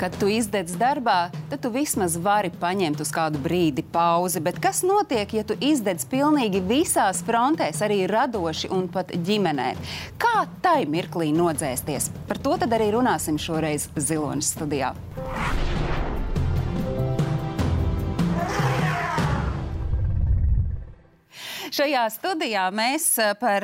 Kad tu izdedz darbā, tad tu vismaz vari paņemt uz kādu brīdi pauzi. Bet kas notiek, ja tu izdedz pilnīgi visās frontēs, arī radoši un pat ģimenē? Kā tai mirklī nodzēsties? Par to arī runāsim šoreiz Ziloņas studijā. Šajā studijā mēs eh, par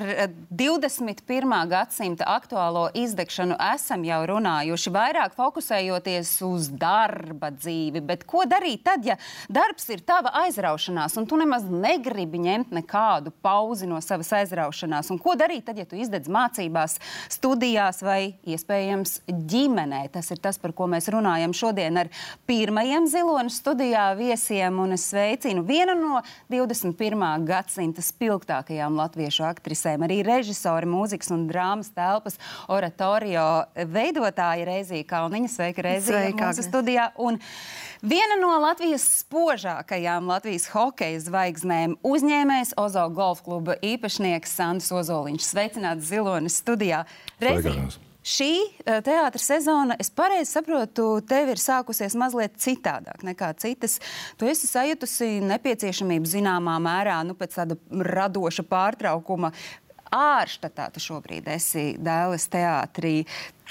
21. Eh, gadsimta aktuālo izdegšanu esam jau runājuši, vairāk fokusējoties uz darba dzīvi. Bet ko darīt tad, ja darbs ir tava aizraušanās, un tu nemaz negribi ņemt nekādu pauzi no savas aizraušanās? Un ko darīt tad, ja tu izdedz mācībās, studijās vai iespējams ģimenē? Tas ir tas, par ko mēs runājam šodien ar pirmajiem ziloņu studijā viesiem, un es sveicinu vienu no 21. gadsimta gadsimta spilgtākajām latviešu aktrisēm, arī režisori, mūzikas un drāmas telpas oratorio veidotāja Reizīja Kalniņa. Sveika, Reizīja, mūsu studijā. Un Viena no Latvijas spožākajām Latvijas hokeja zvaigznēm - uzņēmējs Ozo golf kluba īpašnieks Sandrs Ozoliņš. Sveicināts Zilonis studijā. Reizīja, Šī uh, teātris sezona, es pareizi saprotu, tev ir sākusies mazliet citādāk nekā citas. Tu esi sajutusi nepieciešamību zināmā mērā nu, pēc tāda radoša pārtraukuma. Ārštatā tu šobrīd esi Dēles teātrī.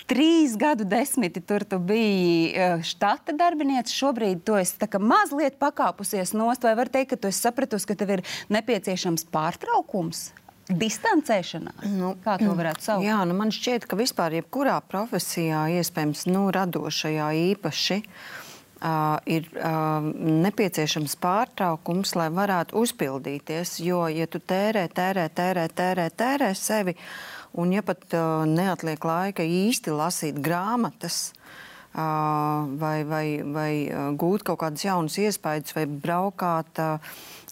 Trīs gadu desmiti tur tu biji uh, štata darbiniece. Šobrīd tu esi mazliet pakāpusies nost, vai var teikt, ka tu esi sapratusi, ka tev ir nepieciešams pārtraukums? Distancēšanās? Nu, Kā to varētu saukt? Jā, nu man šķiet, ka vispār jebkurā profesijā, iespējams, nu, radošajā īpaši. Uh, ir uh, nepieciešams pārtraukums, lai varētu uzpildīties. Jo, ja tu tērē, tērē, tērē, tērē, tērē sevi, un ja pat uh, neatliek laika īsti lasīt grāmatas, vai, vai, vai gūt kaut kādas jaunas iespējas, vai braukāt.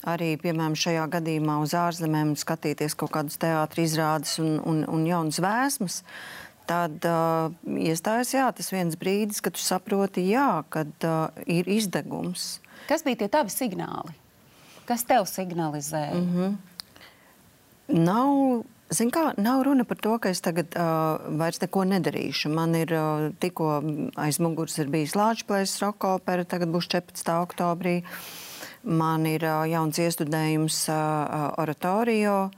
Uh, arī, piemēram, šajā gadījumā uz ārzemēm skatīties kaut kādas teātris izrādes un, un, un jaunas vēsmas. Tad uh, iestājas jā, tas viens brīdis, kad tu saproti, jā, kad uh, ir izdegums. Kas bija tie tavi signāli? Kas tev signalizēja? Mm -hmm. Nav Zin kā, nav runa par to, ka es tagad uh, vairs neko nedarīšu. Man ir uh, tikko aiz muguras bijis Latvijas plēsis roka opera, tagad būs 14. oktobrī. Man ir jauns iestudējums oratorio,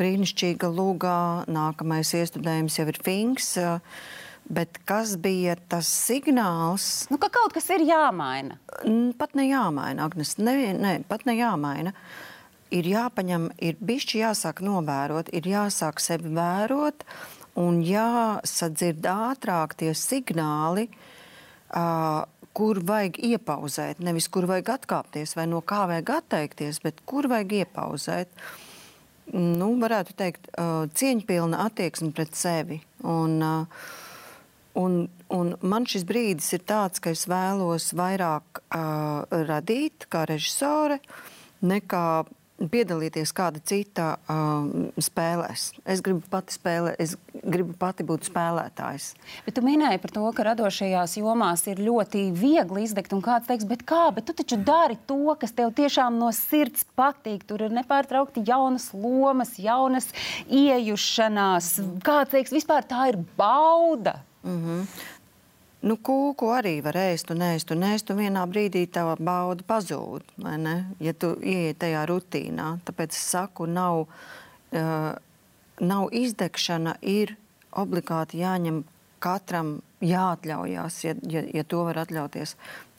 brīnišķīga lūgā. Nākamais iestudējums jau ir Finks. Bet kas bija tas signāls? Nu, ka kaut kas ir jāmaina. Pat ne jāmaina, Agnes. Ne, ne, pat ne jāmaina. Ir jāpaņem, ir bišķi jāsāk novērot, ir jāsāk sevi vērot un jāsadzird ātrāk tie signāli, uh, kur vajag iepauzēt. Nevis kur vajag atkāpties vai no kā vajag atteikties, bet kur vajag iepauzēt. Nu, varētu teikt, cieņpilna attieksme pret sevi. Un, un, un man šis brīdis ir tāds, ka es vēlos vairāk uh, radīt kā režisore nekā piedalīties kāda cita uh, spēlēs. Es gribu pati spēlēt, es gribu pati būt spēlētājs. Bet tu minēji par to, ka radošajās jomās ir ļoti viegli izdegt, un kāds teiks, bet kā, bet tu taču dari to, kas tev tiešām no sirds patīk. Tur ir nepārtraukti jaunas lomas, jaunas iejušanās. Kāds teiks, vispār tā ir bauda. Mm -hmm. Nu, kūku arī var ēst un ēst un ēst, un vienā brīdī tā bauda pazūd. Ja tu ienāc tajā rutīnā, tāpēc es saku, nav, uh, nav izdegšana, ir obligāti jāņem katram jāatļaujās, ja, ja, ja to var atļauties,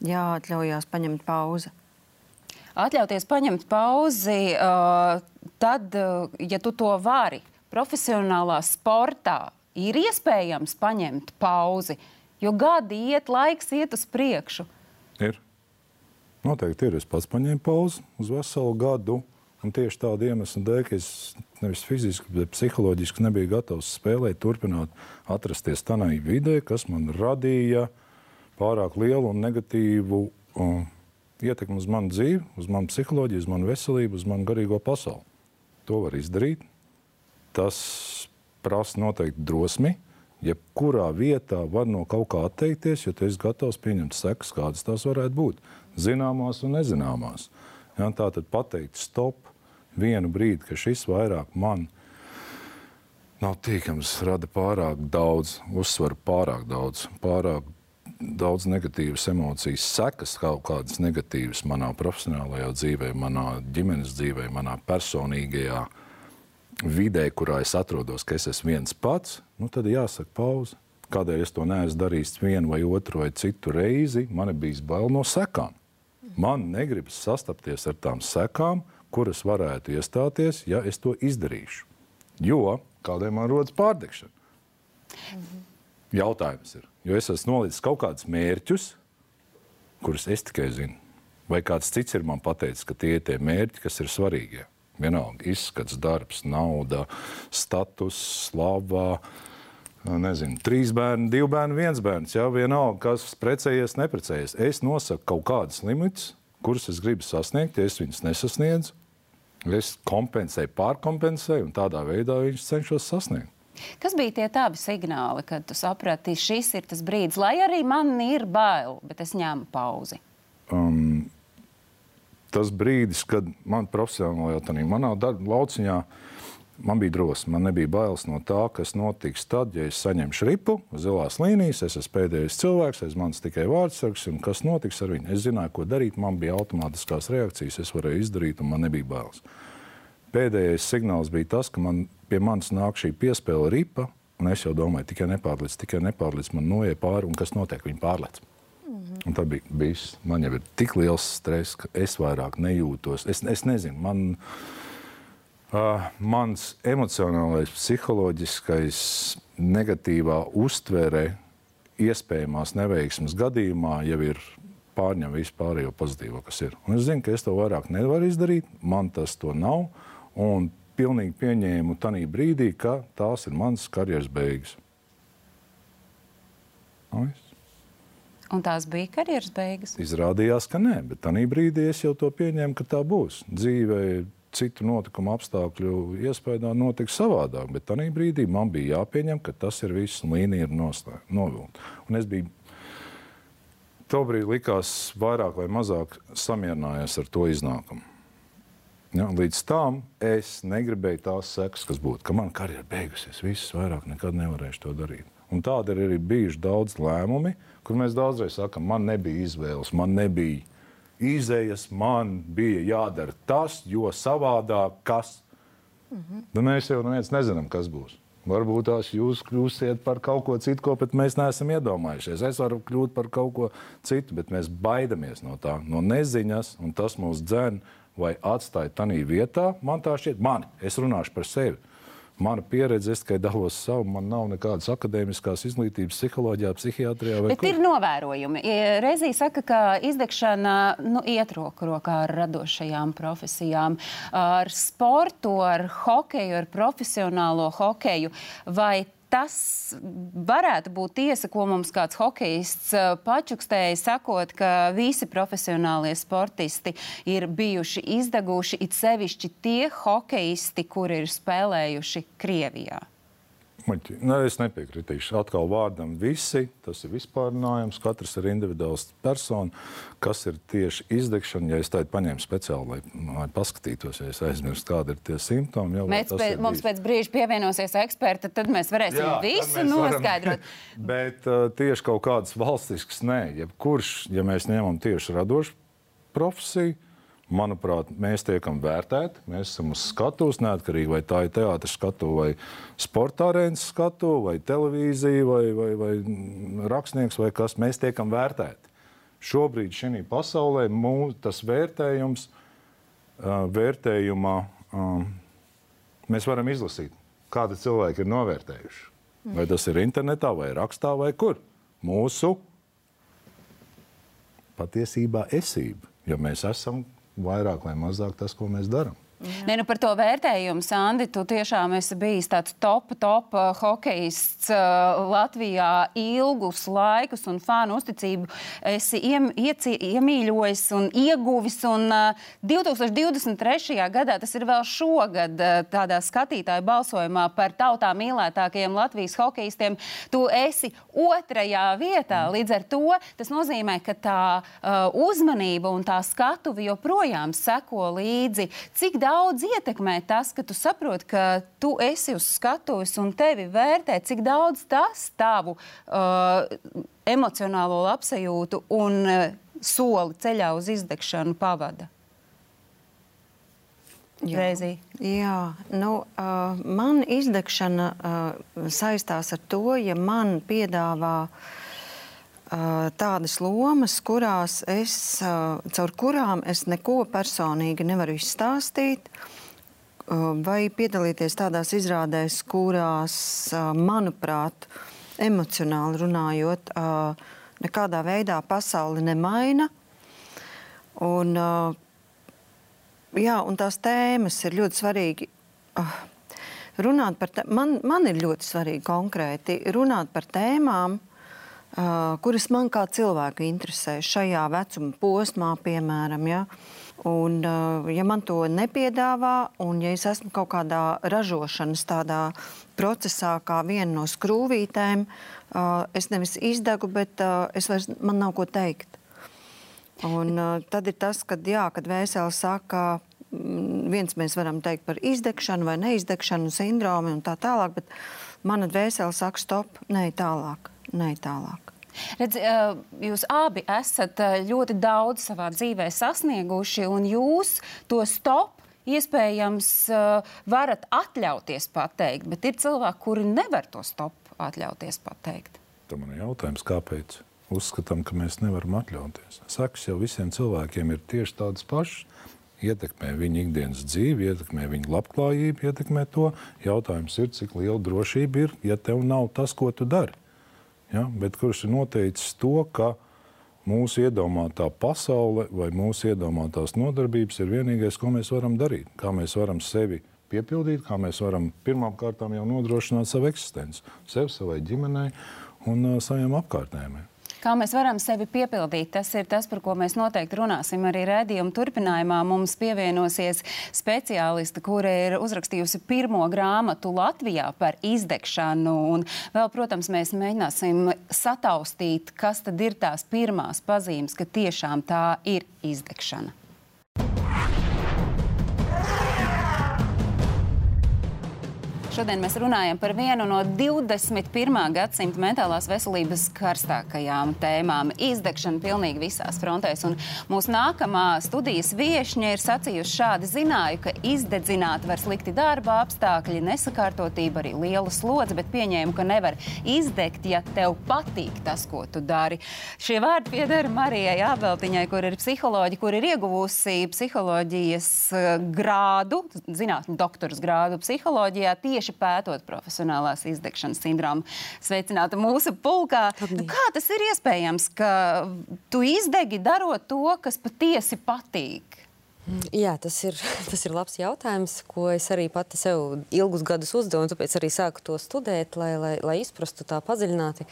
jāatļaujās paņemt pauzi. Atļauties paņemt pauzi, uh, tad, uh, ja tu to vari, profesionālā sportā ir iespējams paņemt pauzi. Uh, Jo gadi iet, laiks iet uz priekšu. Ir. Noteikti ir. Es pats paņēmu pauzi uz veselu gadu. Un tieši tādu iemeslu dēļ, ka es nevis fiziski, bet psiholoģiski nebiju gatavs spēlēt, turpināt atrasties tādā vidē, kas man radīja pārāk lielu un negatīvu uh, ietekmi uz manu dzīvi, uz manu psiholoģiju, uz manu veselību, uz manu garīgo pasauli. To var izdarīt. Tas prasa noteikti drosmi, jebkurā vietā var no kaut kā atteikties, jo tu esi gatavs pieņemt sekas, kādas tās varētu būt. Zināmās un nezināmās. Ja, tā tad pateikt stop vienu brīdi, ka šis vairāk man nav tīkams, rada pārāk daudz, uzsver pārāk daudz, pārāk daudz negatīvas emocijas, sekas kaut kādas negatīvas manā profesionālajā dzīvē, manā ģimenes dzīvē, manā personīgajā vidē, kurā es atrodos, ka es esmu viens pats, nu, tad jāsaka pauze. Kādēļ es to neesmu darījis vienu vai otru vai citu reizi, man ir bijis bail no sekām. Man negribas sastapties ar tām sekām, kuras varētu iestāties, ja es to izdarīšu. Jo kādiem man rodas pārdegšana. Mhm. Jautājums ir, jo es esmu nolicis kaut kādus mērķus, kurus es tikai zinu, vai kāds cits ir man pateicis, ka tie ir tie mērķi, kas ir svarīgie. Vienalga, izskats, darbs, nauda, status, slava. Nezinu, trīs bērni, divi bērni, viens bērns. Jā, vienalga, kas precējies, neprecējies. Es nosaku kaut kādas limitus, kurus es gribu sasniegt. Ja es viņus nesasniedzu, es kompensēju, pārkompensēju un tādā veidā viņus cenšos sasniegt. Kas bija tie tavi signāli, kad tu saprati, šis ir tas brīdis, lai arī man ir bail, bet es ņēmu pauzi? Um, tas brīdis, kad man profesionālajā tādā manā darba lauciņā man bija drosme. Man nebija bailes no tā, kas notiks tad, ja es saņemšu ripu zilās līnijas. Es esmu pēdējais cilvēks, aiz manis tikai vārdsargs, un kas notiks ar viņu. Es zināju, ko darīt, man bija automātiskās reakcijas, es varēju izdarīt, un man nebija bailes. Pēdējais signāls bija tas, ka man pie manis nāk šī piespēle ripa, un es jau domāju, tikai nepārliec, tikai nepārliec, man noiet pāri, un kas notiek, viņi pārlec. Un tad bija bijis. Man jau ir tik liels stress, ka es vairāk nejūtos. Es, es nezinu, man, uh, mans emocionālais, psiholoģiskais, negatīvā uztvere iespējamās neveiksmes gadījumā jau ir pārņem visu pārējo pozitīvo, kas ir. Un es zinu, ka es to vairāk nevaru izdarīt, man tas to nav. Un pilnīgi pieņēmu tajā brīdī, ka tās ir manas karjeras beigas. Ais. Un tās bija karjeras beigas? Izrādījās, ka nē, bet tajā brīdī es jau to pieņēmu, ka tā būs. Dzīve citu notikumu apstākļu iespējā notika savādāk, bet tajā brīdī man bija jāpieņem, ka tas ir viss līnija ir novilkta. Un es biju tobrīd likās vairāk vai mazāk samierinājies ar to iznākumu. Ja, līdz tam es negribēju tās sekas, kas būtu, ka man karjera beigusies, viss vairāk nekad nevarēšu to darīt. Un tādi ir arī bijuši daudz lēmumi, kur mēs daudzreiz sakām, man nebija izvēles, man nebija izējas, man bija jādara tas, jo savādāk kas. Mm -hmm. nu, mēs jau neviens nezinām, kas būs. Varbūt tās jūs kļūsiet par kaut ko citu, ko pat mēs neesam iedomājušies. Es varu kļūt par kaut ko citu, bet mēs baidamies no tā, no neziņas, un tas mūs dzēn vai atstāja tādā vietā. Man tā šķiet, man, es runāšu par sevi. Mana pieredze, es tikai dalos savu, man nav nekādas akadēmiskās izglītības psiholoģijā, psihiatrijā. Bet kur? ir novērojumi. Reizī saka, ka izdegšana nu, iet roku rokā ar radošajām profesijām, ar sportu, ar hokeju, ar profesionālo hokeju. Vai tas varētu būt tiesa, ko mums kāds hokejists uh, pačukstēja, sakot, ka visi profesionālie sportisti ir bijuši izdeguši, it sevišķi tie hokejisti, kuri ir spēlējuši Krievijā. Muļķi. Ne, es nepiekritīšu atkal vārdam visi. Tas ir vispārinājums. Katrs ir individuāls persona. Kas ir tieši izdegšana? Ja es tādu paņēmu speciāli, lai, lai paskatītos, ja es aizmirstu, kādi ir tie simptomi. Jau, mēs pēc, mums pēc brīža pievienosies eksperti, tad mēs varēsim Jā, visu mēs noskaidrot. Varam, bet uh, tieši kaut kādas valstiskas nē. Jebkurš, ja mēs ņemam tieši radošu profesiju, Manuprāt, mēs tiekam vērtēti. Mēs esam uz skatuves, neatkarīgi vai tā ir teātris skatu, vai sporta arēnas skatu, vai televīzija, vai, vai, vai rakstnieks, vai kas. Mēs tiekam vērtēti. Šobrīd šajā pasaulē mūs, tas vērtējums, vērtējumā mēs varam izlasīt, kādi cilvēki ir novērtējuši. Vai tas ir internetā, vai rakstā, vai kur. Mūsu patiesībā esība, jo mēs esam vairāk vai mazāk tas, ko mēs darām. Ne, nu par to vērtējumu, Sandi, tu tiešām esi bijis tāds top, top uh, hokejists uh, Latvijā ilgus laikus un fanu uzticību esi iem, ieci, iemīļojis un ieguvis. Un, uh, 2023. gadā, tas ir vēl šogad, uh, tādā skatītāju balsojumā par tautā mīlētākajiem Latvijas hokejistiem, tu esi otrajā vietā. Līdz ar to tas nozīmē, ka tā uh, uzmanība un tā skatuve joprojām seko līdzi. Cik daudz ietekmē tas, ka tu saproti, ka tu esi uz skatuves un tevi vērtē, cik daudz tas tavu uh, emocionālo labsajūtu un soli ceļā uz izdegšanu pavada? Jā, jā nu, uh, man izdegšana uh, saistās ar to, ja man piedāvā uh, tādas lomas, kurās es, caur kurām es neko personīgi nevaru izstāstīt, vai piedalīties tādās izrādēs, kurās, manuprāt, emocionāli runājot, nekādā veidā pasauli nemaina. Un, jā, un tās tēmas ir ļoti svarīgi. Runāt par tēmām, man, man ir ļoti svarīgi konkrēti runāt par tēmām, kuras man kā cilvēku interesē šajā vecuma posmā, piemēram. Ja? Un, uh, ja man to nepiedāvā, un ja es esmu kaut kādā ražošanas tādā procesā, kā viena no skrūvītēm, uh, es nevis izdegu, bet es vairs man nav ko teikt. Un, tad ir tas, kad, jā, kad vēseli saka, mm, viens mēs varam teikt par izdegšanu vai neizdegšanu sindromu un tā tālāk, bet mana dvēsele saka stop, nē, tālāk, nē, tālāk. Redz, jūs abi esat ļoti daudz savā dzīvē sasnieguši, un jūs to stop iespējams varat atļauties pateikt, bet ir cilvēki, kuri nevar to stop atļauties pateikt. Tā man ir jautājums, kāpēc? uzskatām, ka mēs nevaram atļauties. Sekas jau visiem cilvēkiem ir tieši tādas pašas. Ietekmē viņa ikdienas dzīvi, ietekmē viņa labklājību, ietekmē to. Jautājums ir, cik liela drošība ir, ja tev nav tas, ko tu dari. Ja? Bet kurš ir noteicis to, ka mūsu iedomātā pasaule vai mūsu iedomātās nodarbības ir vienīgais, ko mēs varam darīt. Kā mēs varam sevi piepildīt, kā mēs varam pirmām kārtām jau nodrošināt savu eksistenci, sev, savai ģimenei un uh, saviem apkārtējiem. Kā mēs varam sevi piepildīt, tas ir tas, par ko mēs noteikti runāsim arī redzējuma turpinājumā. Mums pievienosies speciāliste, kura ir uzrakstījusi pirmo grāmatu Latvijā par izdegšanu. Un vēl, protams, mēs mēģināsim sataustīt, kas tad ir tās pirmās pazīmes, ka tiešām tā ir izdegšana. Šodien mēs runājam par vienu no 21. gadsimta mentālās veselības karstākajām tēmām - izdegšana pilnīgi visās frontēs. Un mūsu nākamā studijas viesņa ir sacījusi šādi: Zināju, ka izdedzināt var slikti darba apstākļi, nesakārtotība, arī liela slodze, bet pieņēmu, ka nevar izdegt, ja tev patīk tas, ko tu dari. Šie vārdi pieder Marijai Abeltiņai, kur ir psiholoģija, kur ir ieguvusi psiholoģijas eh, grādu, zinātņu doktoras grādu psiholoģijā tieši tieši pētot profesionālās izdegšanas sindromu. Sveicināta mūsu pulkā. Nu, kā tas ir iespējams, ka tu izdegi darot to, kas patiesi patīk? Jā, tas ir, tas ir labs jautājums, ko es arī pati sev ilgus gadus uzdevu, un tāpēc arī sāku to studēt, lai, lai, lai izprastu tā padziļināti.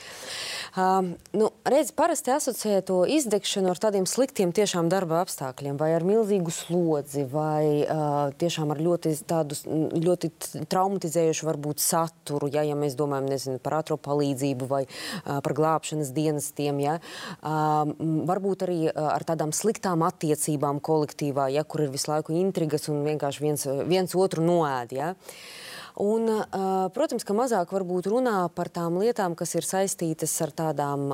Um, nu, redz, parasti asociē to izdegšanu ar tādiem sliktiem tiešām darba apstākļiem, vai ar milzīgu slodzi, vai uh, tiešām ar ļoti, tādu, ļoti traumatizējušu varbūt saturu, ja, ja mēs domājam nezinu, par ātro palīdzību vai uh, par glābšanas dienestiem. Ja. Uh, varbūt arī uh, ar tādām sliktām attiecībām kolektīvā. Ja, kur ir visu laiku intrigas un vienkārši viens, viens otru noēd. Ja? Un, protams, ka mazāk varbūt runā par tām lietām, kas ir saistītas ar tādām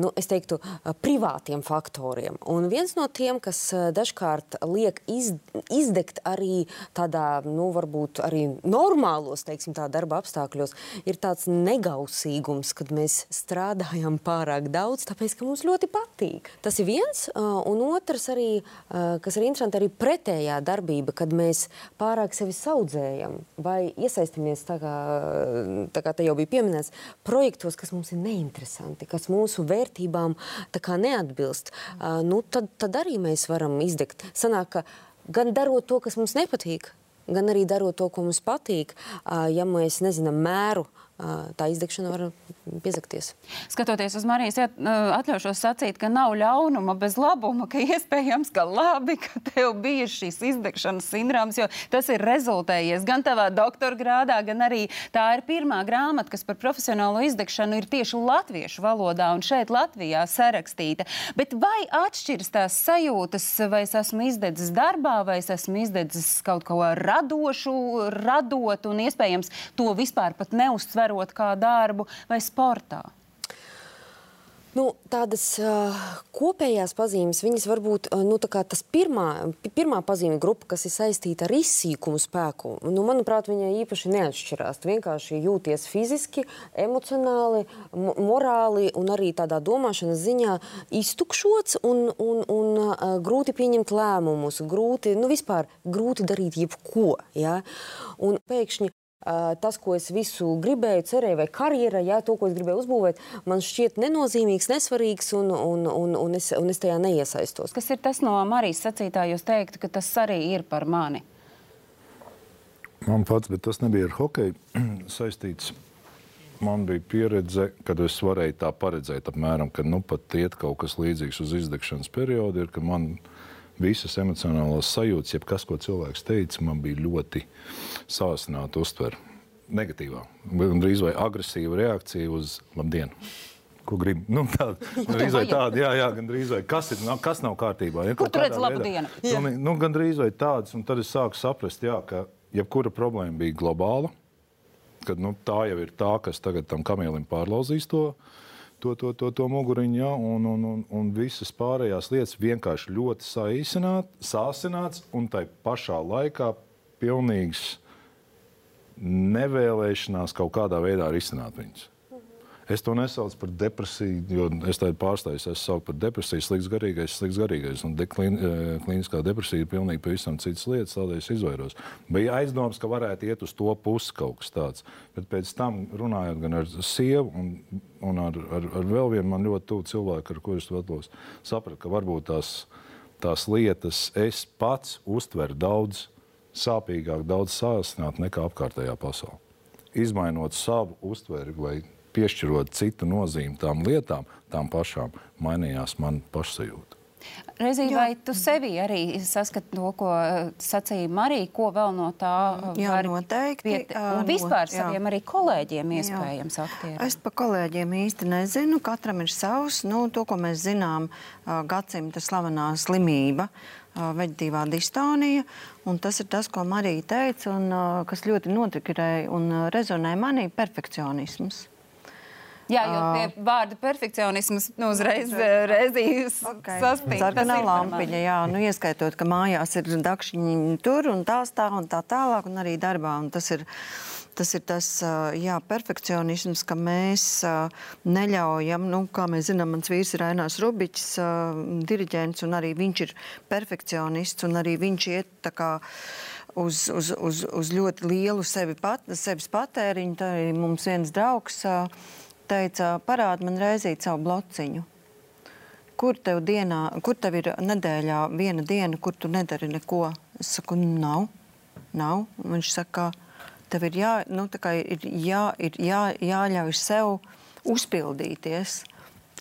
nu, teiktu, privātiem faktoriem. Un viens no tiem, kas dažkārt liek iz, izdegt arī tādā, nu, varbūt arī normālos, teiksim, tā darba apstākļos, ir tāds negausīgums, kad mēs strādājam pārāk daudz, tāpēc, ka mums ļoti patīk. Tas ir viens, un otrs arī, kas ir interesanti, arī pretējā darbība, kad mēs pārāk sevi saudzējam vai iesaistamies, tā kā, tā kā te jau bija pieminēts, projektos, kas mums ir neinteresanti, kas mūsu vērtības vērtībām neatbilst, uh, nu, tad, tad arī mēs varam izdegt. Sanāk, gan darot to, kas mums nepatīk, gan arī darot to, ko mums patīk, uh, ja mēs nezinām mēru tā izdegšana var piezakties. Skatoties uz Marijas, atļaušos sacīt, ka nav ļaunuma bez labuma, ka iespējams, ka labi, ka tev bija šis izdegšanas sindroms, jo tas ir rezultējies gan tavā doktora grādā, gan arī tā ir pirmā grāmata, kas par profesionālo izdegšanu ir tieši latviešu valodā un šeit Latvijā sarakstīta. Bet vai atšķiras tās sajūtas, vai es esmu izdedzis darbā, vai es esmu izdedzis kaut ko radošu, radot un iespējams to vispār pat neuztver darot kā darbu vai sportā? Nu, tādas uh, kopējās pazīmes, viņas varbūt uh, nu, tas pirmā, pirmā pazīme grupa, kas ir saistīta ar izsīkumu spēku, nu, manuprāt, viņai īpaši neatšķirās. Tu vienkārši jūties fiziski, emocionāli, morāli un arī tādā domāšanas ziņā iztukšots un, un, un uh, grūti pieņemt lēmumus, grūti, nu, vispār grūti darīt jebko. Ja? Un pēkšņi tas, ko es visu gribēju, cerēju, vai karjerā, jā, to, ko es gribēju uzbūvēt, man šķiet nenozīmīgs, nesvarīgs, un, un, un, un, es, un es tajā neiesaistos. Kas ir tas no Marijas sacītā, jūs teiktu, ka tas arī ir par mani? Man pats, bet tas nebija ar hokeju saistīts. Man bija pieredze, kad es varēju tā paredzēt, apmēram, ka nu pat iet kaut kas līdzīgs uz izdegšanas periodu, ir, ka man ir visas emocionālās sajūtas, jebkas, ko cilvēks teica, man bija ļoti sāsināta uztvere. Negatīvā, drīz vai agresīva reakcija uz labdienu. Ko gribi? Nu, tāda, gandrīz vai tāda, jā, jā, gandrīz vai kas, ir, kas nav kārtībā. Ja, Kur tu redzi labu dienu? Nu, nu, gandrīz vai tādas, un tad es sāku saprast, jā, ka jebkura problēma bija globāla, kad nu, tā jau ir tā, kas tagad tam kamielim pārlauzīs to to, to, to, to muguriņu, ja, un, un, un, un visas pārējās lietas vienkārši ļoti saīsināt, sāsināts un tai pašā laikā pilnīgs nevēlēšanās kaut kādā veidā risināt viņus. Es to nesaucu par depresiju, jo es tādu pārstāju. Es saucu par depresiju, slikts garīgais, slikts garīgais. Un de, klin, eh, klīniskā depresija ir pilnīgi pavisam citas lietas, tādēļ es izvairos. Bija aizdoms, ka varētu iet uz to pusi kaut kas tāds. Bet pēc tam runājot gan ar sievu un, un ar, ar, ar vēl vienu man ļoti tuvu cilvēku, ar kuriem es vēlos, sapratu, ka varbūt tās, tās lietas es pats uztveru daudz sāpīgāk, daudz sāsnāk nekā apkārtējā pasaule. Izmainot savu uztveri vai piešķirot citu nozīmi tām lietām, tām pašām, mainījās man pašsajūta. Reizī, vai tu sevi arī saskati to, ko uh, sacīja Marija, ko vēl no tā uh, jā, var noteikti. Viet, un vispār no, saviem arī kolēģiem iespējams aktieriem? Es pa kolēģiem īsti nezinu. Katram ir savs. Nu, to, ko mēs zinām, uh, gadsimta slavenā slimība veģetīvā distonija. Tas ir tas, ko Marija teica, un kas ļoti notikrēja un rezonēja manī - perfekcionisms. Jā, jo pie vārda perfekcionisms nu, uzreiz reizīs okay. sasprāst. Sarkanā lampiņa, jā, nu, ieskaitot, ka mājās ir dakšiņi tur un tā stāv un tā tālāk, un arī darbā. Un tas ir, tas ir tas jā, perfekcionisms, ka mēs neļaujam, nu, kā mēs zinām, mans vīrs ir Ainās Rubiķis, diriģents, un arī viņš ir perfekcionists, un arī viņš iet tā kā uz, uz, uz, uz ļoti lielu sevi pat, sevis patēriņu. Tā ir mums viens draugs. Uh, teica, parādi man reizīt savu blociņu. Kur tev, dienā, kur tev ir nedēļā viena diena, kur tu nedari neko? Es saku, nav. nav. Viņš saka, tev ir, jā, nu, ir, jā, ir jā, jāļauj sev uzpildīties.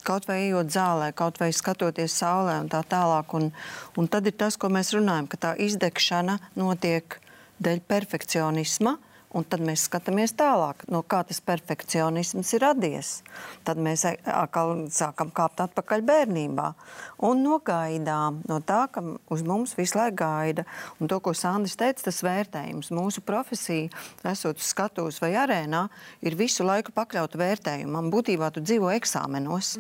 Kaut vai ejot zālē, kaut vai skatoties saulē un tā tālāk. Un, un tad ir tas, ko mēs runājam, ka tā izdegšana notiek dēļ perfekcionisma, Un tad mēs skatāmies tālāk, no kā tas perfekcionisms ir radies. Tad mēs atkal sākam kāpt atpakaļ bērnībā un nogaidām no tā, ka uz mums visu laiku gaida. Un to, ko Sandrs teica, tas vērtējums. Mūsu profesija, esot uz skatuves vai arēnā, ir visu laiku pakļauta vērtējumam. Būtībā tu dzīvo eksāmenos.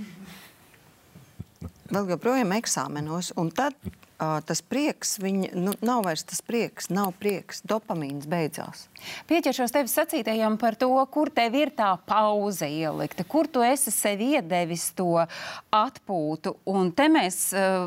Vēl joprojām eksāmenos. Un tad tas prieks, viņa, nu, nav vairs tas prieks, nav prieks, dopamīns beidzās. Pieķeršos tevis sacītajam par to, kur tev ir tā pauze ielikta, kur tu esi sev iedevis to atpūtu. Un te mēs uh,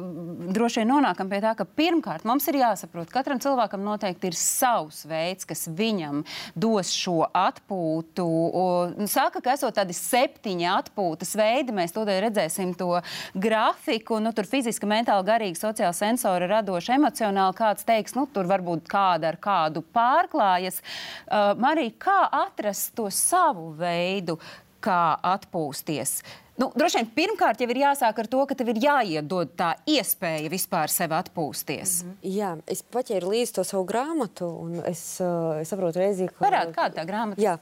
droši vien nonākam pie tā, ka pirmkārt mums ir jāsaprot, katram cilvēkam noteikti ir savs veids, kas viņam dos šo atpūtu. Un, saka, ka esot tādi septiņi atpūtas veidi, mēs tūdaļ redzēsim to grafiku, nu, tur fiziski, mentāli, garīgi, sociāli, sensitīvi sensori radoši, emocionāli, kāds teiks, nu, tur varbūt kāda ar kādu pārklājas. Uh, Marija, kā atrast to savu veidu, kā atpūsties? Nu, droši vien pirmkārt jau ir jāsāk ar to, ka tev ir jāiedod tā iespēja vispār sev atpūsties. Mm -hmm. Jā, es paķēru līdzi to savu grāmatu, un es, uh, es saprotu, reizi, ka. Parādi, kāda tā grāmata? Jā.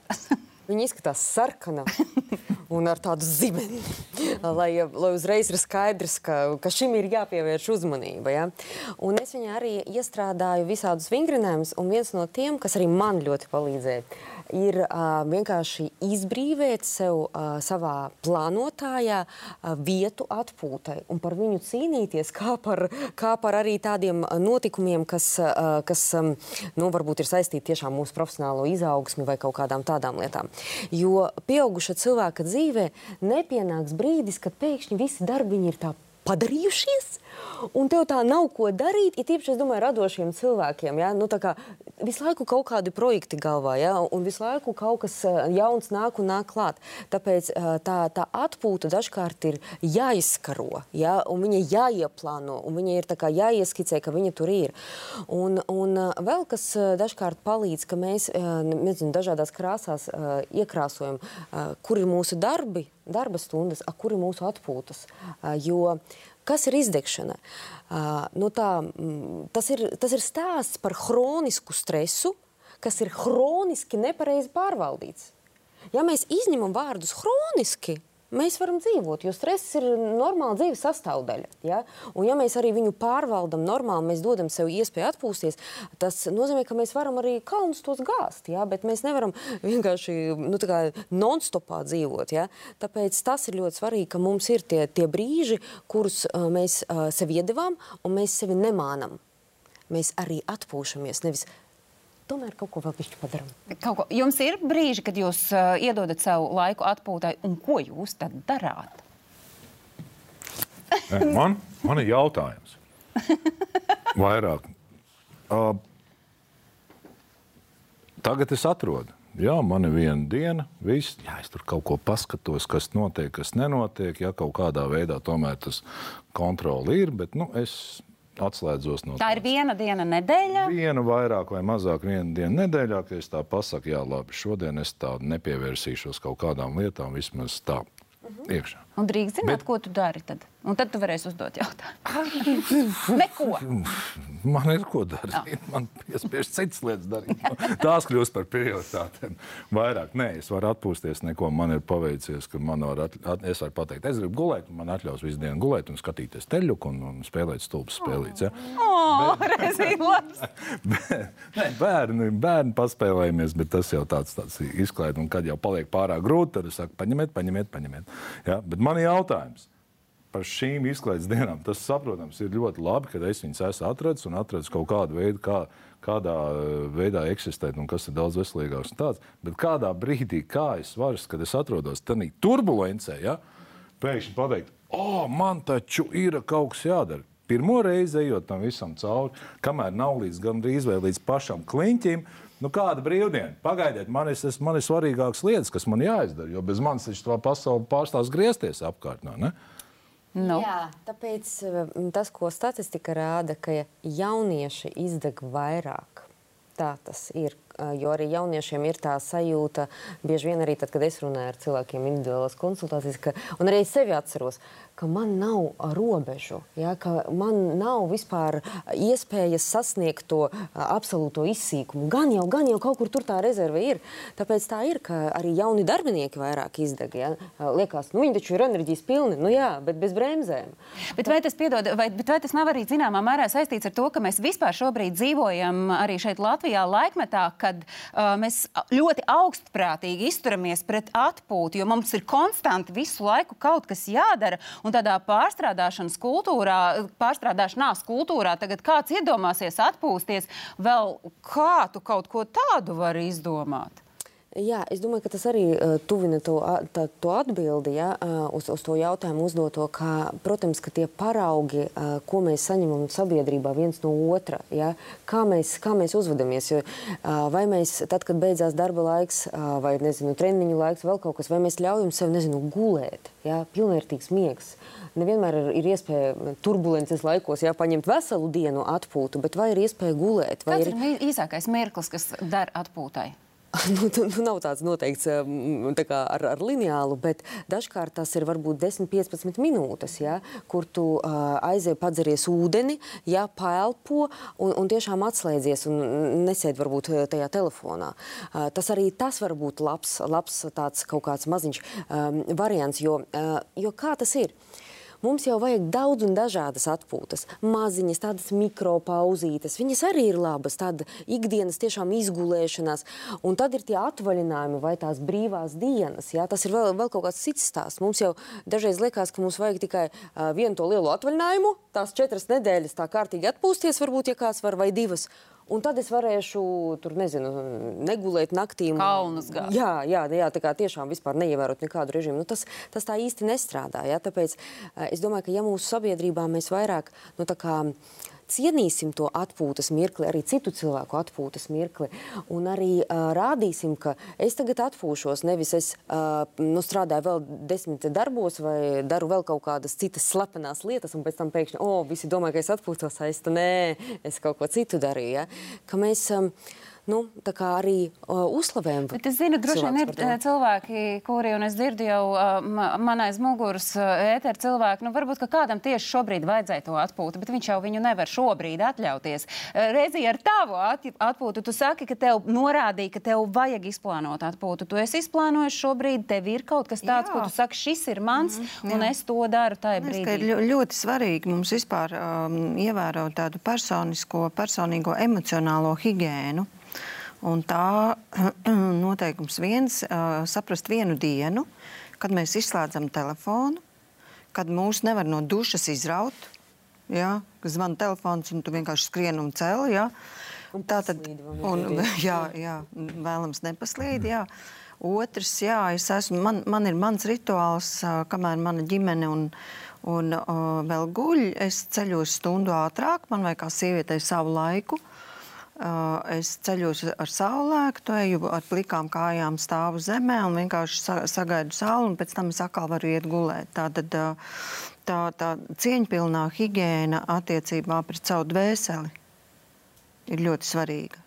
Viņa izskatās sarkana un ar tādu zibeni, lai, lai uzreiz ir skaidrs, ka, ka šim ir jāpievērš uzmanība. Ja? Un es viņai arī iestrādāju visādus vingrinājumus, un viens no tiem, kas arī man ļoti palīdzēja, ir vienkārši izbrīvēt sev savā plānotājā vietu atpūtai un par viņu cīnīties kā par, kā par arī tādiem notikumiem, kas, kas nu, varbūt ir saistīti tiešām mūsu profesionālo izaugsmi vai kaut kādām tādām lietām. Jo pieauguša cilvēka dzīvē nepienāks brīdis, kad pēkšņi visi darbi ir tā padarījušies, un tev tā nav ko darīt. Ir tīpaši, es domāju, radošiem cilvēkiem. Ja? Nu, kā, visu laiku kaut kādi projekti galvā, ja? un visu laiku kaut kas eh, jauns nāk un nāk klāt. Tāpēc eh, tā, tā atpūta dažkārt ir jāizskaro, ja? un viņa jāieplāno, un viņa ir jāieskicē, ka viņa tur ir. Un, un eh, vēl kas dažkārt palīdz, ka mēs nezinu, dažādās krāsās iekrāsojam, kur ir mūsu darbi, darba stundas, kur ir mūsu atpūtas. Jo Kas ir izdegšana? Uh, nu tā, mm, tas, ir, tas ir stāsts par hronisku stresu, kas ir hroniski nepareizi pārvaldīts. Ja mēs izņemam vārdus hroniski, mēs varam dzīvot, jo stress ir normāla dzīves sastāvdaļa. Ja? Un, ja mēs arī viņu pārvaldam normāli, mēs dodam sev iespēju atpūsties, tas nozīmē, ka mēs varam arī kalnus tos gāzt. Ja? Bet mēs nevaram vienkārši nu, non-stopā dzīvot. Ja? Tāpēc tas ir ļoti svarīgi, ka mums ir tie, tie brīži, kurus uh, mēs uh, sev iedevām, un mēs sevi nemānam. Mēs arī atpūšamies. Nevis tomēr kaut ko vēl pišķi padaram. Kaut ko. Jums ir brīži, kad jūs uh, iedodat sev laiku atpūtai, un ko jūs tad darāt? man, man ir jautājums. Vairāk. Uh, tagad es atrodu. Jā, man ir viena diena, viss. Jā, es tur kaut ko paskatos, kas notiek, kas nenotiek. Jā, kaut kādā veidā tomēr tas kontroli ir, bet nu, es atslēdzos no tā. Tā ir viena diena nedēļā? Viena vairāk vai mazāk viena diena nedēļā, ka es tā pasaku, jā, labi, šodien es tā nepievērsīšos kaut kādām lietām, vismaz tā uh mhm. -huh. iekšā. Un drīkst zināt, Bet... ko tu dari tad? Un tad tu varēsi uzdot jautājumu. Neko. Man ir ko darīt. Oh. Man piespiež citas lietas darīt. Tās kļūst par prioritātēm. Vairāk. Nē, es varu atpūsties. Neko man ir paveicies, ka man var, at, at, es varu pateikt, es gribu gulēt, man atļaus visu dienu gulēt un skatīties teļuku un, un spēlēt stulbas spēlītes. Ja? Oh, bet, bet, nē, bērni, bērni paspēlējamies, bet tas jau tāds, tāds izklaid. Un kad jau paliek pārāk grūti, tad es saku, paņemiet, paņemiet, paņemiet. Ja? Bet man ir jautājums par šīm izklaides dienām. Tas, saprotams, ir ļoti labi, ka es viņus esmu atradzis un atradzis kaut kādu veidu, kā, kādā eh, veidā eksistēt un kas ir daudz veselīgāks. Bet kādā brīdī, kā es varu, kad es atrodos tādā turbulencē, ja, pēkšņi pateikt, o, oh, man taču ir kaut kas jādara. Pirmo reizi ejot tam visam cauri, kamēr nav līdz gandrīz vai līdz pašam kliņķim, Nu, kāda brīvdiena? Pagaidiet, man ir, man ir svarīgākas lietas, kas man jāizdara, jo bez manis taču tā pasaule pārstās griezties apkārt. Ne? Nu. Jā, tāpēc mm, tas, ko statistika rāda, ka jaunieši izdeg vairāk. Tā tas ir. Jo arī jauniešiem ir tā sajūta, bieži vien arī tad, kad es runāju ar cilvēkiem individuālās konsultācijas, ka, un arī sevi atceros, ka man nav robežu, ja, ka man nav vispār iespējas sasniegt to absolūto izsīkumu. Gan jau, gan jau kaut kur tur tā rezerve ir. Tāpēc tā ir, ka arī jauni darbinieki vairāk izdeg. Ja. Liekas, nu, viņi taču ir enerģijas pilni, nu jā, bet bez bremzēm. Bet vai tas, piedod, vai, bet vai tas nav arī zināmā mērā saistīts ar to, ka mēs vispār šobrīd dzīvojam arī šeit Latvijā laikmetā, kad uh, mēs ļoti augstprātīgi izturamies pret atpūtu, jo mums ir konstanti visu laiku kaut kas jādara un tādā pārstrādāšanas kultūrā, pārstrādāšanās kultūrā, tagad kāds iedomāsies atpūsties, vēl kā tu kaut ko tādu vari izdomāt? Jā, es domāju, ka tas arī uh, tuvina to, tā, to atbildi ja, uh, uz, uz to jautājumu uzdoto, ka, protams, ka tie paraugi, uh, ko mēs saņemam sabiedrībā viens no otra, ja, kā, mēs, kā mēs uzvedamies. Jo, uh, vai mēs, tad, kad beidzās darba laiks, uh, vai nezinu, treniņu laiks, vēl kaut kas, vai mēs ļaujam sev, nezinu, gulēt, ja, pilnvērtīgs miegs. Nevienmēr ir, iespēja turbulences laikos jā, paņemt veselu dienu atpūtu, bet vai ir iespēja gulēt? Kāds ir... ir īsākais mirklis, kas der atpūtai? nu, nu, nav tāds noteikts tā kā ar, ar lineālu, bet dažkārt tas ir varbūt 10-15 minūtes, ja, kur tu uh, aizej padzeries ūdeni, ja, paelpo un, un tiešām atslēdzies un nesēd varbūt tajā telefonā. Uh, tas arī tas var būt labs, labs tāds kaut kāds maziņš um, variants, jo, uh, jo kā tas ir? Mums jau vajag daudz un dažādas atpūtas. Maziņas, tādas mikropauzītes, viņas arī ir labas, tāda ikdienas tiešām izgulēšanās. Un tad ir tie atvaļinājumi vai tās brīvās dienas. Jā, tas ir vēl, vēl kaut kāds cits stāsts. Mums jau dažreiz liekas, ka mums vajag tikai uh, vienu to lielu atvaļinājumu, tās četras nedēļas tā kārtīgi atpūsties, varbūt, ja kāds var, vai divas. Un tad es varēšu tur, nezinu, negulēt naktī. Kalnus gāzt. Jā, jā, jā, tā kā tiešām vispār neievērot nekādu režīmu. Nu, tas, tas tā īsti nestrādā. Jā, tāpēc es domāju, ka ja mūsu sabiedrībā mēs vairāk, nu tā kā cienīsim to atpūtas mirkli, arī citu cilvēku atpūtas mirkli, un arī uh, rādīsim, ka es tagad atpūšos, nevis es uh, nu, strādāju vēl desmit darbos vai daru vēl kaut kādas citas slepenas lietas, un pēc tam pēkšņi, o, oh, visi domā, ka es atpūtos, es tu nē, es kaut ko citu darīju. Ja? Ka mēs, um, nu, arī uh, uzslavējam. Bet es zinu, droši vien ir cilvēki, kuri, un es dzirdu jau uh, man aiz muguras uh, ēteru cilvēku, nu varbūt, ka kādam tieši šobrīd vajadzēja to atpūtu, bet viņš jau viņu nevar šobrīd atļauties. Reizi ar tavu at atpūtu, tu saki, ka tev norādīja, ka tev vajag izplānot atpūtu. Tu esi izplānojis šobrīd, tev ir kaut kas tāds, jā. ko tu saki, šis ir mans, mm, jā. un es to daru tajā brīdī. Ir ļoti svarīgi mums vispār um, ievērot tādu personisko, personīgo emocionālo higiēnu. Un tā noteikums viens saprast vienu dienu, kad mēs izslēdzam telefonu, kad mūs nevar no dušas izraut. Ja, Zvana telefons, un tu vienkārši skrien un cēl. Ja. Tā tad vēlams nepaslīd. Jā. Otrs, jā, es esmu, man, man ir mans rituāls, kamēr mana ģimene un, un uh, vēl guļ. Es ceļos stundu ātrāk, man vajag kā sievietei savu laiku. Uh, Es ceļos ar saulēktu, eju ar plikām kājām, stāvu zemē un vienkārši sagaidu sauli, un pēc tam es atkal varu iet gulēt. Tātad tā, tā cieņpilnā higiēna attiecībā pret savu dvēseli ir ļoti svarīga.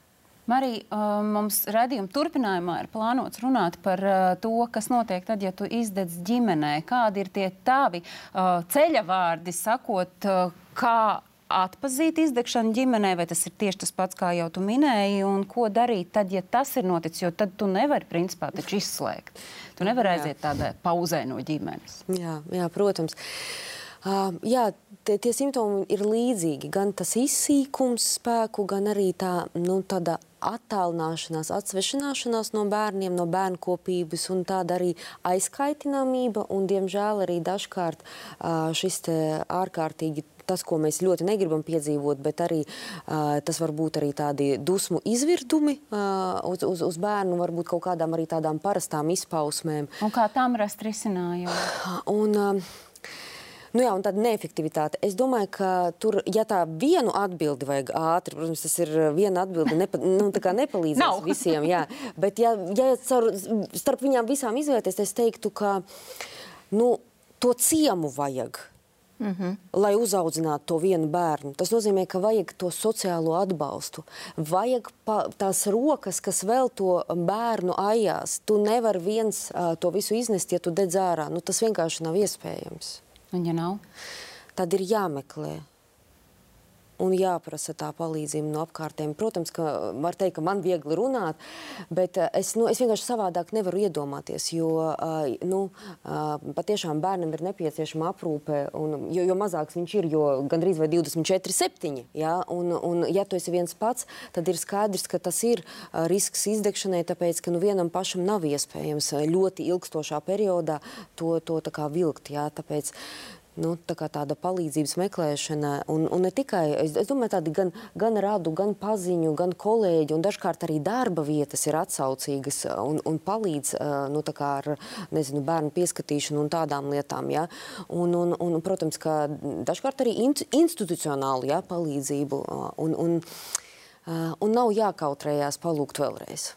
Marija, mums redzējuma turpinājumā ir plānots runāt par to, kas notiek tad, ja tu izdedz ģimenē. Kādi ir tie tavi ceļavārdi, sakot, kā atpazīt izdegšanu ģimenē, vai tas ir tieši tas pats, kā jau tu minēji, un ko darīt tad, ja tas ir noticis, jo tad tu nevari principā taču izslēgt. Tu nevari aiziet tādā pauzē no ģimenes. Jā, jā protams. Uh, jā, tie, tie simptomi ir līdzīgi. Gan tas izsīkums spēku, gan arī tā, nu, tāda attālināšanās, atsvešināšanās no bērniem, no bērnu kopības, un tāda arī aizkaitināmība, un, diemžēl, arī dažkārt uh, šis ārkārtīgi tas, ko mēs ļoti negribam piedzīvot, bet arī tas var būt arī tādi dusmu izvirdumi uz, uz, uz bērnu, varbūt kaut kādām arī tādām parastām izpausmēm. Un kā tam rast risinājumu? Un, Nu jā, un tāda neefektivitāte. Es domāju, ka tur, ja tā vienu atbildi vajag ātri, protams, tas ir viena atbilde, nepa, nu, nepalīdzēs visiem. Jā. Bet, ja, ja caur, starp viņām visām izvērties, es teiktu, ka nu, to ciemu vajag. Mm -hmm. Lai uzaudzinātu to vienu bērnu. Tas nozīmē, ka vajag to sociālo atbalstu. Vajag pa, tās rokas, kas vēl to bērnu ajās. Tu nevari viens uh, to visu iznest, ja tu dedz ārā. Nu, tas vienkārši nav iespējams. Un, ja nav? Tad ir jāmeklē un jāprasa tā palīdzība no apkārtējiem. Protams, ka var teikt, ka man viegli runāt, bet eh, es, nu, es vienkārši savādāk nevaru iedomāties, jo eh, nu, eh, patiešām bērnam ir nepieciešama aprūpe, un, jo, jo mazāks viņš ir, jo gandrīz vai 24, 7. Ja? Un, un, ja tu esi viens pats, tad ir skaidrs, ka tas ir risks izdegšanai, tāpēc, ka nu, vienam pašam nav iespējams ļoti ilgstošā periodā to, to vilkt. Ja? Tāpēc, nu, tā tāda palīdzības meklēšana. Un, un ne tikai, es, es domāju, tādi gan, gan radu, gan paziņu, gan kolēģi, un dažkārt arī darba vietas ir atsaucīgas un, un palīdz nu, ar nezinu, bērnu pieskatīšanu un tādām lietām. Ja? Un, un, un, protams, ka dažkārt arī institucionālu ja, palīdzību. Un, un, un nav jākautrējās palūgt vēlreiz.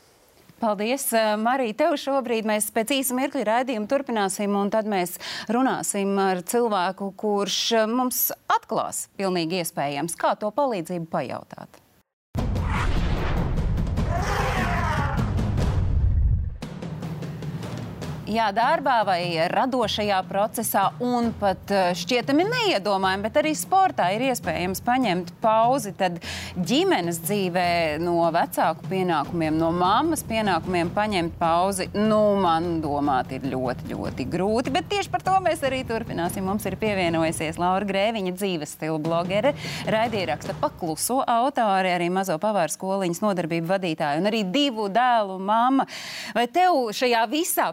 Paldies, eh, Marija. Tev šobrīd mēs pēc īsa mirkļa raidījumu turpināsim, un tad mēs runāsim ar cilvēku, kurš eh, mums atklās pilnīgi iespējams, kā to palīdzību pajautāt. Jā, darbā vai radošajā procesā, un pat eh, šķietami neiedomājami, bet arī sportā ir iespējams paņemt pauzi. Tad ģimenes dzīvē no vecāku pienākumiem, no mammas pienākumiem paņemt pauzi, nu, man domāt, ir ļoti, ļoti grūti. Bet tieši par to mēs arī turpināsim. Mums ir pievienojusies Laura Grēviņa, dzīves stila blogere, raidieraksta pakluso autore, arī mazo pavāru skoliņas nodarbību vadītāja un arī divu dēlu mamma. Vai tev šajā visā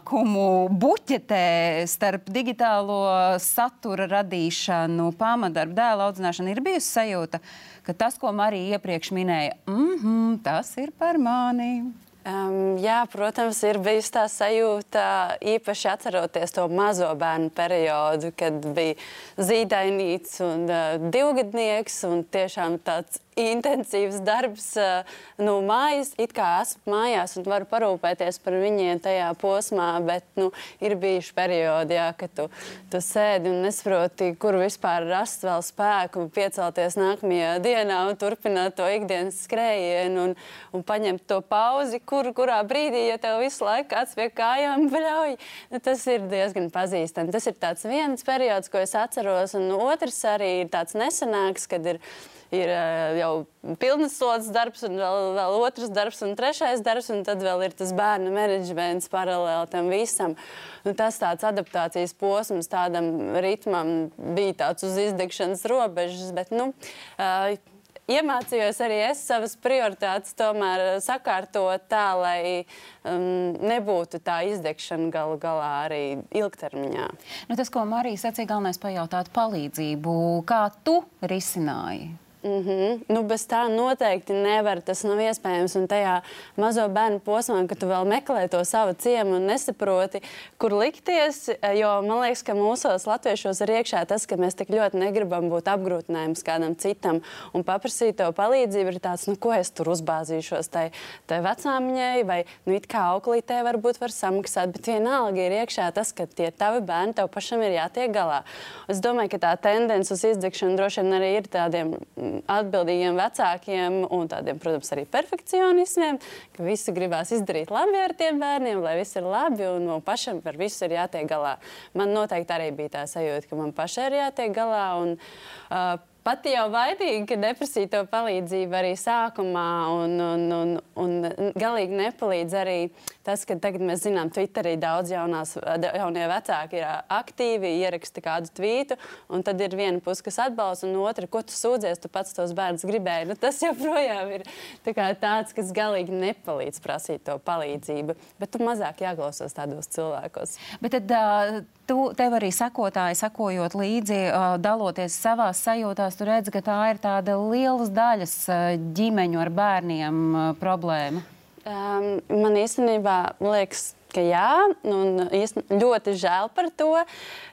pienākumu buķetē starp digitālo satura radīšanu, pamadarbu, dēlu audzināšanu ir bijusi sajūta, ka tas, ko Marija iepriekš minēja, mm -hmm, tas ir par mani? Um, jā, protams, ir bijusi tā sajūta, īpaši atceroties to mazo bērnu periodu, kad bija zīdainīts un uh, divgadnieks un tiešām tāds intensīvs darbs nu, mājas. It kā esmu mājās un varu parūpēties par viņiem tajā posmā, bet nu, ir bijuši periodi, jā, kad tu, tu sēdi un nesaproti, kur vispār rast vēl spēku, piecelties nākamajā dienā un turpināt to ikdienas skrējienu un, un paņemt to pauzi, kur, kurā brīdī, ja tev visu laiku kāds pie kājām bļauj, nu, tas ir diezgan pazīstami. Tas ir viens periods, ko es atceros, un otrs arī ir tāds nesenāks, kad ir ir eh, jau pilnas slodzes darbs, un vēl, vēl otrs darbs, un trešais darbs, un tad vēl ir tas bērnu menedžments paralēli tam visam. Nu, tas tāds adaptācijas posms tādam ritmam bija tāds uz izdegšanas robežas, bet, nu, uh, iemācījos arī es savas prioritātes tomēr sakārtot tā, lai um, nebūtu tā izdegšana galu galā arī ilgtermiņā. Nu, tas, ko Marija sacīja, galvenais pajautāt palīdzību. Kā tu risināji? Mm -hmm. nu, bez tā noteikti nevar. Tas nav iespējams. Un tajā mazo bērnu posmā, kad tu vēl meklē to savu ciemu un nesaproti, kur likties. Jo man liekas, ka mūsos, latviešos, ir iekšā tas, ka mēs tik ļoti negribam būt apgrūtinājums kādam citam un paprasīt to palīdzību. Ir tāds, nu, ko es tur uzbāzīšos tai, tai vecāmiņai, vai nu, it kā auklītē varbūt var samaksāt, bet vienalga ir iekšā tas, ka tie tavi bērni tev pašam ir jātiek galā. Es domāju, ka tā tendence uz izdegšanu droši vien arī ir tādiem atbildīgiem vecākiem un tādiem, protams, arī perfekcionismiem, ka visi gribās izdarīt labi ar tiem bērniem, lai viss ir labi un man pašam par visu ir jātiek galā. Man noteikti arī bija tā sajūta, ka man pašai ir jātiek galā. Un, uh, Pati jau vainīga, ka neprasīja to palīdzību arī sākumā, un, un, un, un galīgi nepalīdz arī tas, ka tagad mēs zinām, Twitterī daudz jaunās, jaunie vecāki ir aktīvi, ieraksta kādu tvītu, un tad ir viena puse, kas atbalsta, un otra, ko tu sūdzies, tu pats tos bērnus gribēji. Nu, tas joprojām ir tā tāds, kas galīgi nepalīdz prasīt to palīdzību, bet tu mazāk jāklausās tādos cilvēkos. Bet tad, uh, tu, tev arī sekotāji, sekojot līdzi, daloties savās sajūtās, tu redzi, ka tā ir tāda lielas daļas ģimeņu ar bērniem problēma. Um, man īstenībā liekas, ka jā, un ļoti žēl par to,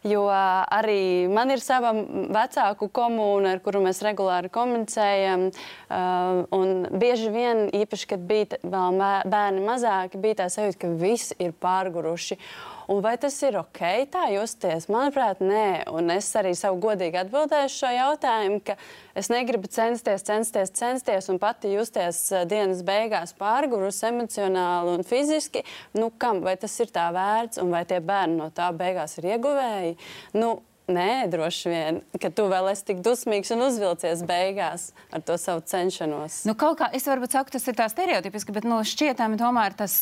jo arī man ir sava vecāku komūna, ar kuru mēs regulāri komunicējam. Uh, bieži vien, īpaši, kad bija vēl bērni mazāki, bija tā sajūta, ka visi ir pārguruši. Un vai tas ir ok, tā justies? Manuprāt, nē. Un es arī savu godīgi atbildēju šo jautājumu, ka es negribu censties, censties, censties un pati justies eh, dienas beigās pārgurus emocionāli un fiziski. Nu, kam? Vai tas ir tā vērts un vai tie bērni no tā beigās ir ieguvēji? Nu, Nē, droši vien, ka tu vēl esi tik dusmīgs un uzvilcies beigās ar to savu cenšanos. Nu, kaut kā es varu teikt, tas ir tā stereotipiski, bet nu, šķietami tomēr tas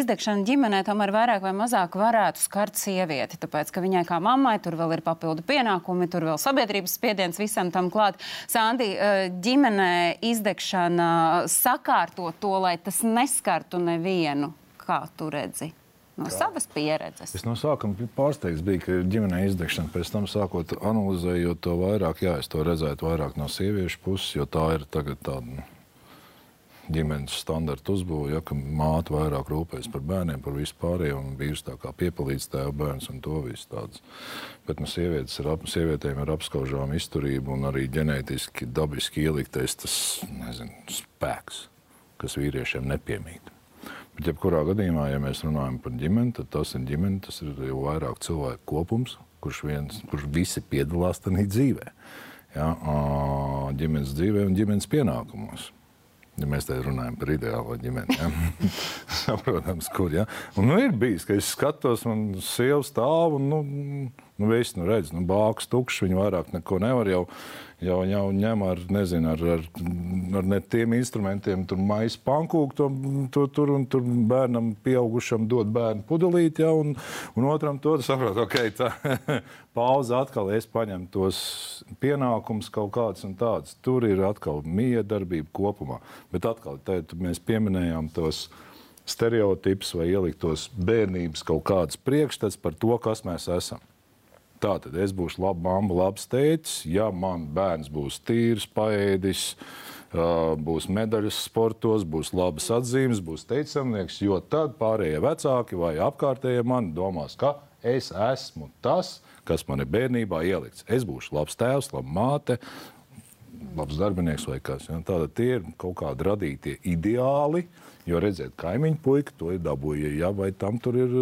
izdegšana ģimenē tomēr vairāk vai mazāk varētu skart sievieti. Tāpēc, ka viņai kā mammai tur vēl ir papildu pienākumi, tur vēl sabiedrības spiediens visam tam klāt. Sandi, ģimenē izdegšana sakārto to, lai tas neskartu nevienu. Kā tu redzi? No Jā. savas pieredzes. Es no sākuma pārsteigts biju, ka ģimenē izdegšana, pēc tam sākot analizējot to vairāk, jā, es to redzētu vairāk no sieviešu puses, jo tā ir tagad tāda nu, ģimenes standarta uzbūve, ja, ka māte vairāk rūpējas par bērniem, par vispārējo, un vīrs tā kā piepalīdz tēva bērns un to visu tāds. Bet nu, sievietes ir, ap, sievietēm ir apskaužām izturība un arī ģenētiski, dabiski ieliktais tas, nezinu, spēks, kas vīriešiem nepiemīt. Bet, jebkurā gadījumā, ja mēs runājam par ģimeni, tad tas ir ģimene, tas ir jau vairāk cilvēku kopums, kurš, viens, kurš visi piedalās tajā dzīvē. Ja, ģimenes dzīvē un ģimenes pienākumos. Ja mēs te runājam par ideālo ģimeni, ja? saprotams, kur. Ja? Un, nu, ir bijis, ka es skatos, man sieva stāv un nu, nu, viss, nu, redz, nu, bāks tukšs, viņa vairāk neko nevar jau jau, jau ņem ar, nezinu, ar, ar, ar ne tiem instrumentiem, tur maisa pankūku, to, to, tur un tur bērnam, pieaugušam dod bērnu pudelīti, ja, un, un otram to saprot, ok, tā pauze atkal es paņemu tos pienākumus kaut kādus un tādus. Tur ir atkal miedarbība kopumā. Bet atkal, tad mēs pieminējām tos stereotipus vai ieliktos bērnības kaut kādas priekšstats par to, kas mēs esam. Tātad es būšu laba mamma, labs tētis. Ja man bērns būs tīrs, paēdis, būs medaļas sportos, būs labas atzīmes, būs teicamnieks, jo tad pārējie vecāki vai apkārtējie man domās, ka es esmu tas, kas man ir bērnībā ielikts. Es būšu labs tēvs, laba māte, labs darbinieks vai kas. Ja? Tātad tie ir kaut kādi radītie ideāli. Uh, Jo redziet, kaimiņu puika to ir dabūja, ja, vai tam tur ir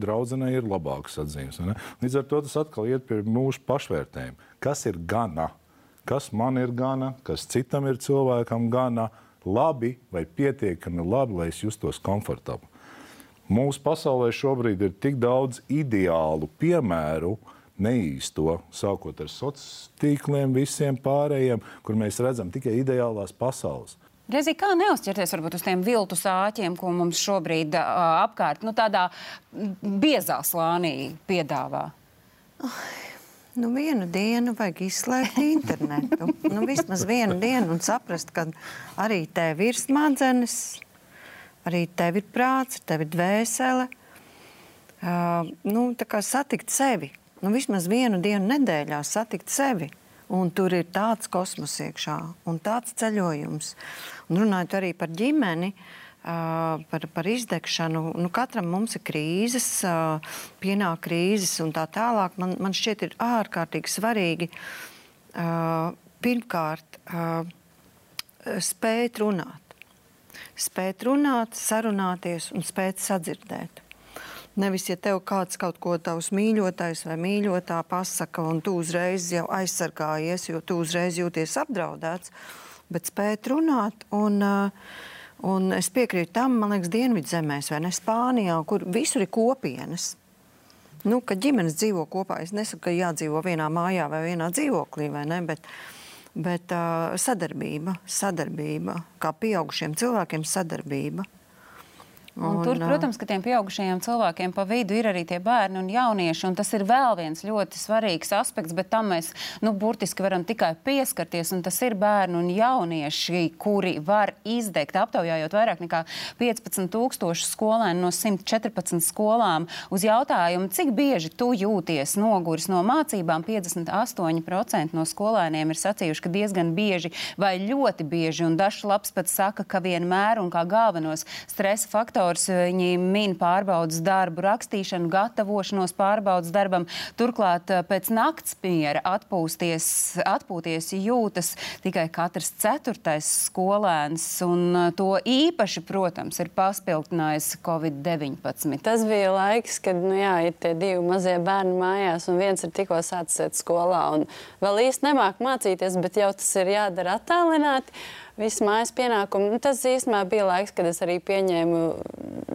draudzenei ir labākas atzīmes. Līdz ar to tas atkal iet pie mūsu pašvērtējuma. Kas ir gana? Kas man ir gana, kas citam ir cilvēkam gana labi vai pietiekami labi, lai es justos komfortabli. Mūsu pasaulē šobrīd ir tik daudz ideālu piemēru, neīsto, sākot ar sociāliem tīkliem, visiem pārējiem, kur mēs redzam tikai ideālās pasaules. Rezi, kā neuzķerties varbūt uz tiem viltu sāķiem, ko mums šobrīd uh, apkārt, nu, tādā biezā slānī piedāvā? Oh. Nu, vienu dienu vajag izslēgt internetu. nu, vismaz vienu dienu un saprast, ka arī tev ir smadzenes, arī tev ir prāts, tev ir dvēsele. Uh, nu, tā kā satikt sevi. Nu, vismaz vienu dienu nedēļā satikt sevi. Un tur ir tāds kosmos iekšā un tāds ceļojums. Un runājot arī par ģimeni, par, par izdegšanu, nu, katram mums ir krīzes, pienāk krīzes un tā tālāk. Man, man šķiet, ir ārkārtīgi svarīgi pirmkārt spēt runāt. Spēt runāt, sarunāties un spēt sadzirdēt. Nevis, ja tev kāds kaut ko tavs mīļotais vai mīļotā pasaka, un tu uzreiz jau aizsargājies, jo tu uzreiz jūties apdraudēts, bet spēt runāt. Un, uh, un es piekrītu tam, man liekas, Dienvidzemēs vai ne Spānijā, kur visur ir kopienas. Nu, kad ģimenes dzīvo kopā, es nesaku, ka jādzīvo vienā mājā vai vienā dzīvoklī, vai ne, bet, bet uh, sadarbība, sadarbība, kā pieaugušiem cilvēkiem sadarbība. Un tur, protams, ka tiem pieaugušajiem cilvēkiem pa vidu ir arī tie bērni un jaunieši. Un tas ir vēl viens ļoti svarīgs aspekts, bet tam mēs nu, burtiski varam tikai pieskarties. Tas ir bērni un jaunieši, kuri var izdegt, aptaujājot vairāk nekā 15,000 skolēnu no 114 skolām. Uz jautājumu, cik bieži tu jūties noguris no mācībām, 58% no skolēniem ir sacījuši, ka diezgan bieži vai ļoti bieži. Un dažs labs pat saka, ka vienmēr un kā galvenos stresa faktorus faktors. Viņi min pārbaudas darbu, rakstīšanu, gatavošanos pārbaudas darbam. Turklāt eh, pēc nakts miera atpūsties, atpūties jūtas tikai katrs ceturtais skolēns. Un eh, to īpaši, protams, ir paspildinājis Covid-19. Tas bija laiks, kad nu, jā, ir tie divi mazie bērni mājās, un viens ir tikko sācis iet skolā. Vēl īsti nemāk mācīties, bet jau tas ir jādara attālināti visu mājas pienākumu. Nu, tas īstenībā bija laiks, kad es arī pieņēmu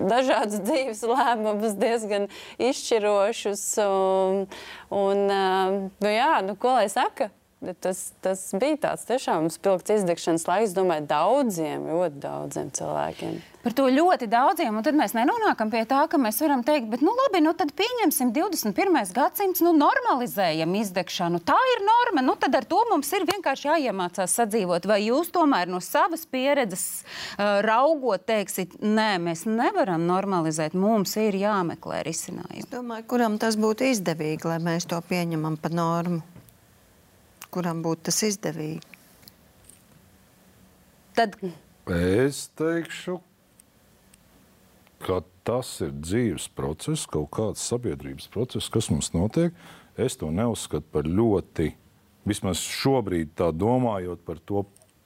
dažādus dzīves lēmumus, diezgan izšķirošus. Un, un, nu, jā, nu, ko lai saka? Tas, tas bija tāds tiešām spilgts izdegšanas laiks, domāju, daudziem, ļoti daudziem cilvēkiem. Par to ļoti daudziem, un tad mēs nenonākam pie tā, ka mēs varam teikt, bet, nu, labi, nu, tad pieņemsim 21. gadsimts, nu, normalizējam izdegšanu. Tā ir norma, nu, tad ar to mums ir vienkārši jāiemācās sadzīvot. Vai jūs tomēr no savas pieredzes uh, raugot, teiksit, nē, mēs nevaram normalizēt, mums ir jāmeklē risinājumi? Es domāju, kuram tas būtu izdevīgi, lai mēs to pieņemam par normu kuram būtu tas izdevīgi? Tad es teikšu, ka tas ir dzīves process, kaut kāds sabiedrības process, kas mums notiek. Es to neuzskatu par ļoti, vismaz šobrīd tā domājot par to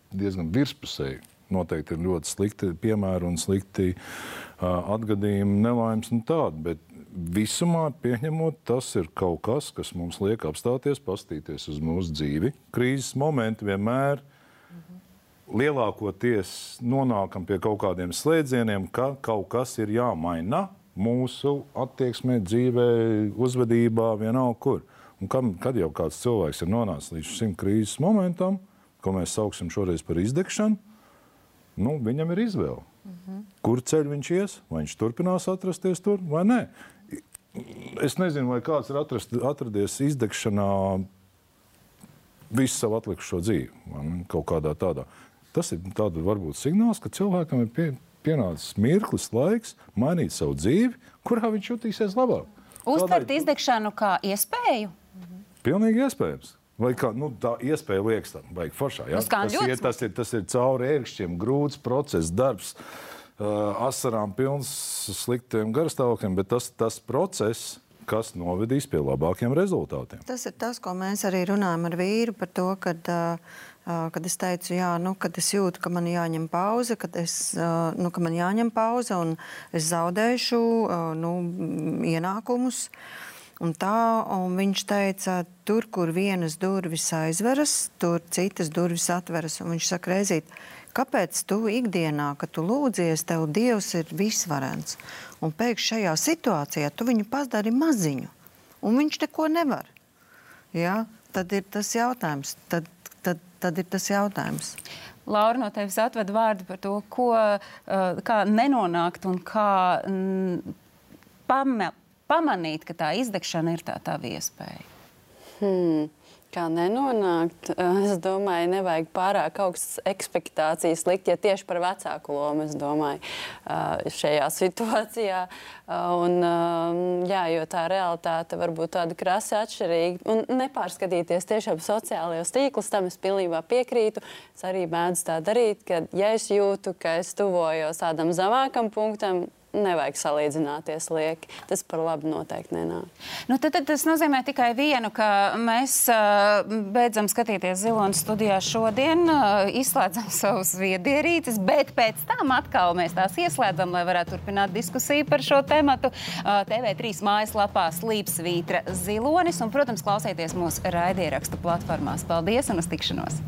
diezgan virspusēju. Noteikti ir ļoti slikti piemēri un slikti uh, atgadījumi, nelaimes un tādi. Bet visumā pieņemot, tas ir kaut kas, kas mums liek apstāties, paskatīties uz mūsu dzīvi. Krīzes momenti vienmēr. Lielākoties nonākam pie kaut kādiem slēdzieniem, ka kaut kas ir jāmaina mūsu attieksmē, dzīvē, uzvedībā, vienalga kur. Un kam, kad jau kāds cilvēks ir nonācis līdz šim krīzes momentam, ko mēs sauksim šoreiz par izdegšanu, nu, viņam ir izvēle. Mm -hmm. Kur ceļu viņš ies? Vai viņš turpinās atrasties tur vai nē? Es nezinu, vai kāds ir atrast, atradies izdegšanā visu savu atlikušo dzīvi, kaut kādā tādā. Tas ir tāds varbūt signāls, ka cilvēkam ir pie, pienācis mirklis, laiks mainīt savu dzīvi, kurā viņš jutīsies labāk. Uztvert izdegšanu kā iespēju? Pilnīgi iespējams. Vai kā nu, tā iespēja liekas, tā vajag foršā. Ja? Tas, ir, tas, ir, tas ir cauri ērkšķiem, grūts process, darbs, uh, asarām pilns, sliktiem garstāvokļiem, bet tas, tas process, kas novedīs pie labākiem rezultātiem. Tas ir tas, ko mēs arī runājam ar vīru par to, kad uh, kad es teicu, jā, nu, kad es jūtu, ka man jāņem pauze, kad es, nu, ka man jāņem pauze un es zaudēšu nu, ienākumus. Un tā, un viņš teica, tur, kur vienas durvis aizveras, tur citas durvis atveras. Un viņš saka, reizīt, kāpēc tu ikdienā, kad tu lūdzies, tev Dievs ir visvarens. Un pēkšņi šajā situācijā tu viņu padari maziņu, un viņš neko nevar. Ja? Tad ir tas jautājums. Tad tad ir tas jautājums. Laura, no tevis atved vārdu par to, ko, uh, kā nenonākt un kā mm, pama, pamanīt, ka tā izdegšana ir tā tā iespēja. Hmm. Kā nenonākt? Es domāju, nevajag pārāk augstas expectācijas likt, ja tieši par vecāku lomu, es domāju, šajā situācijā. Un, jā, jo tā realitāte var būt tāda krasi atšķirīga. Un nepārskatīties tiešām sociālajos tīklus, tam es pilnībā piekrītu. Es arī mēdzu tā darīt, ka, ja es jūtu, ka es tuvojos tādam zemākam punktam, nevajag salīdzināties lieki. Tas par labu noteikti nenāk. Nu, tad, tad tas nozīmē tikai vienu, ka mēs uh, beidzam skatīties ziloņu studijā šodien, uh, izslēdzam savus viedierīces, bet pēc tam atkal mēs tās ieslēdzam, lai varētu turpināt diskusiju par šo tematu. Uh, TV3 mājaslapā slīpsvītra zilonis un, protams, klausieties mūsu raidierakstu platformās. Paldies un uz tikšanos!